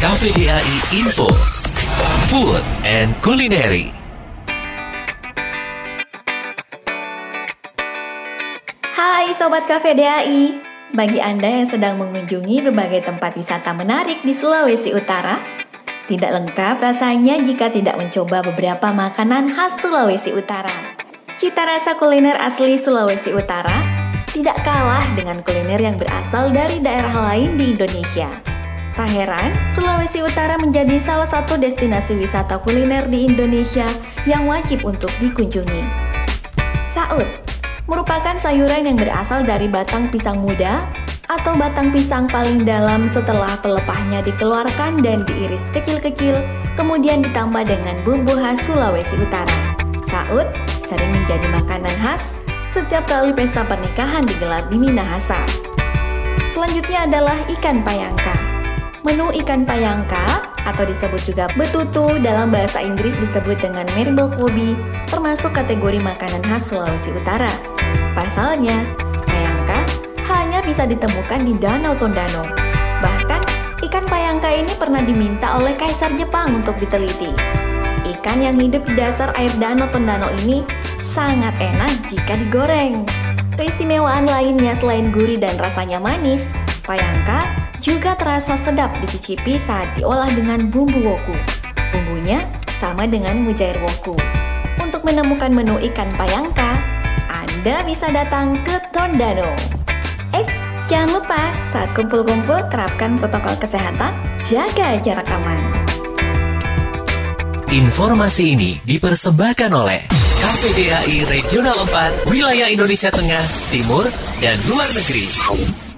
KVDAI Info, Food and Culinary. Hai Sobat KVDAI, bagi Anda yang sedang mengunjungi berbagai tempat wisata menarik di Sulawesi Utara, tidak lengkap rasanya jika tidak mencoba beberapa makanan khas Sulawesi Utara. Cita rasa kuliner asli Sulawesi Utara tidak kalah dengan kuliner yang berasal dari daerah lain di Indonesia. Tak heran, Sulawesi Utara menjadi salah satu destinasi wisata kuliner di Indonesia yang wajib untuk dikunjungi. Saud merupakan sayuran yang berasal dari batang pisang muda atau batang pisang paling dalam setelah pelepahnya dikeluarkan dan diiris kecil-kecil, kemudian ditambah dengan bumbu khas Sulawesi Utara. Saud sering menjadi makanan khas setiap kali pesta pernikahan digelar di Minahasa. Selanjutnya adalah ikan payangka. Menu ikan payangka atau disebut juga betutu dalam bahasa Inggris disebut dengan marble kobi termasuk kategori makanan khas Sulawesi Utara. Pasalnya, payangka hanya bisa ditemukan di Danau Tondano. Bahkan, ikan payangka ini pernah diminta oleh Kaisar Jepang untuk diteliti. Ikan yang hidup di dasar air Danau Tondano ini sangat enak jika digoreng. Keistimewaan lainnya selain gurih dan rasanya manis, payangka terasa sedap dicicipi saat diolah dengan bumbu woku. Bumbunya sama dengan mujair woku. Untuk menemukan menu ikan payangka, Anda bisa datang ke Tondano. Eits, jangan lupa saat kumpul-kumpul terapkan protokol kesehatan, jaga jarak aman. Informasi ini dipersembahkan oleh KPDAI Regional 4, Wilayah Indonesia Tengah, Timur, dan Luar Negeri.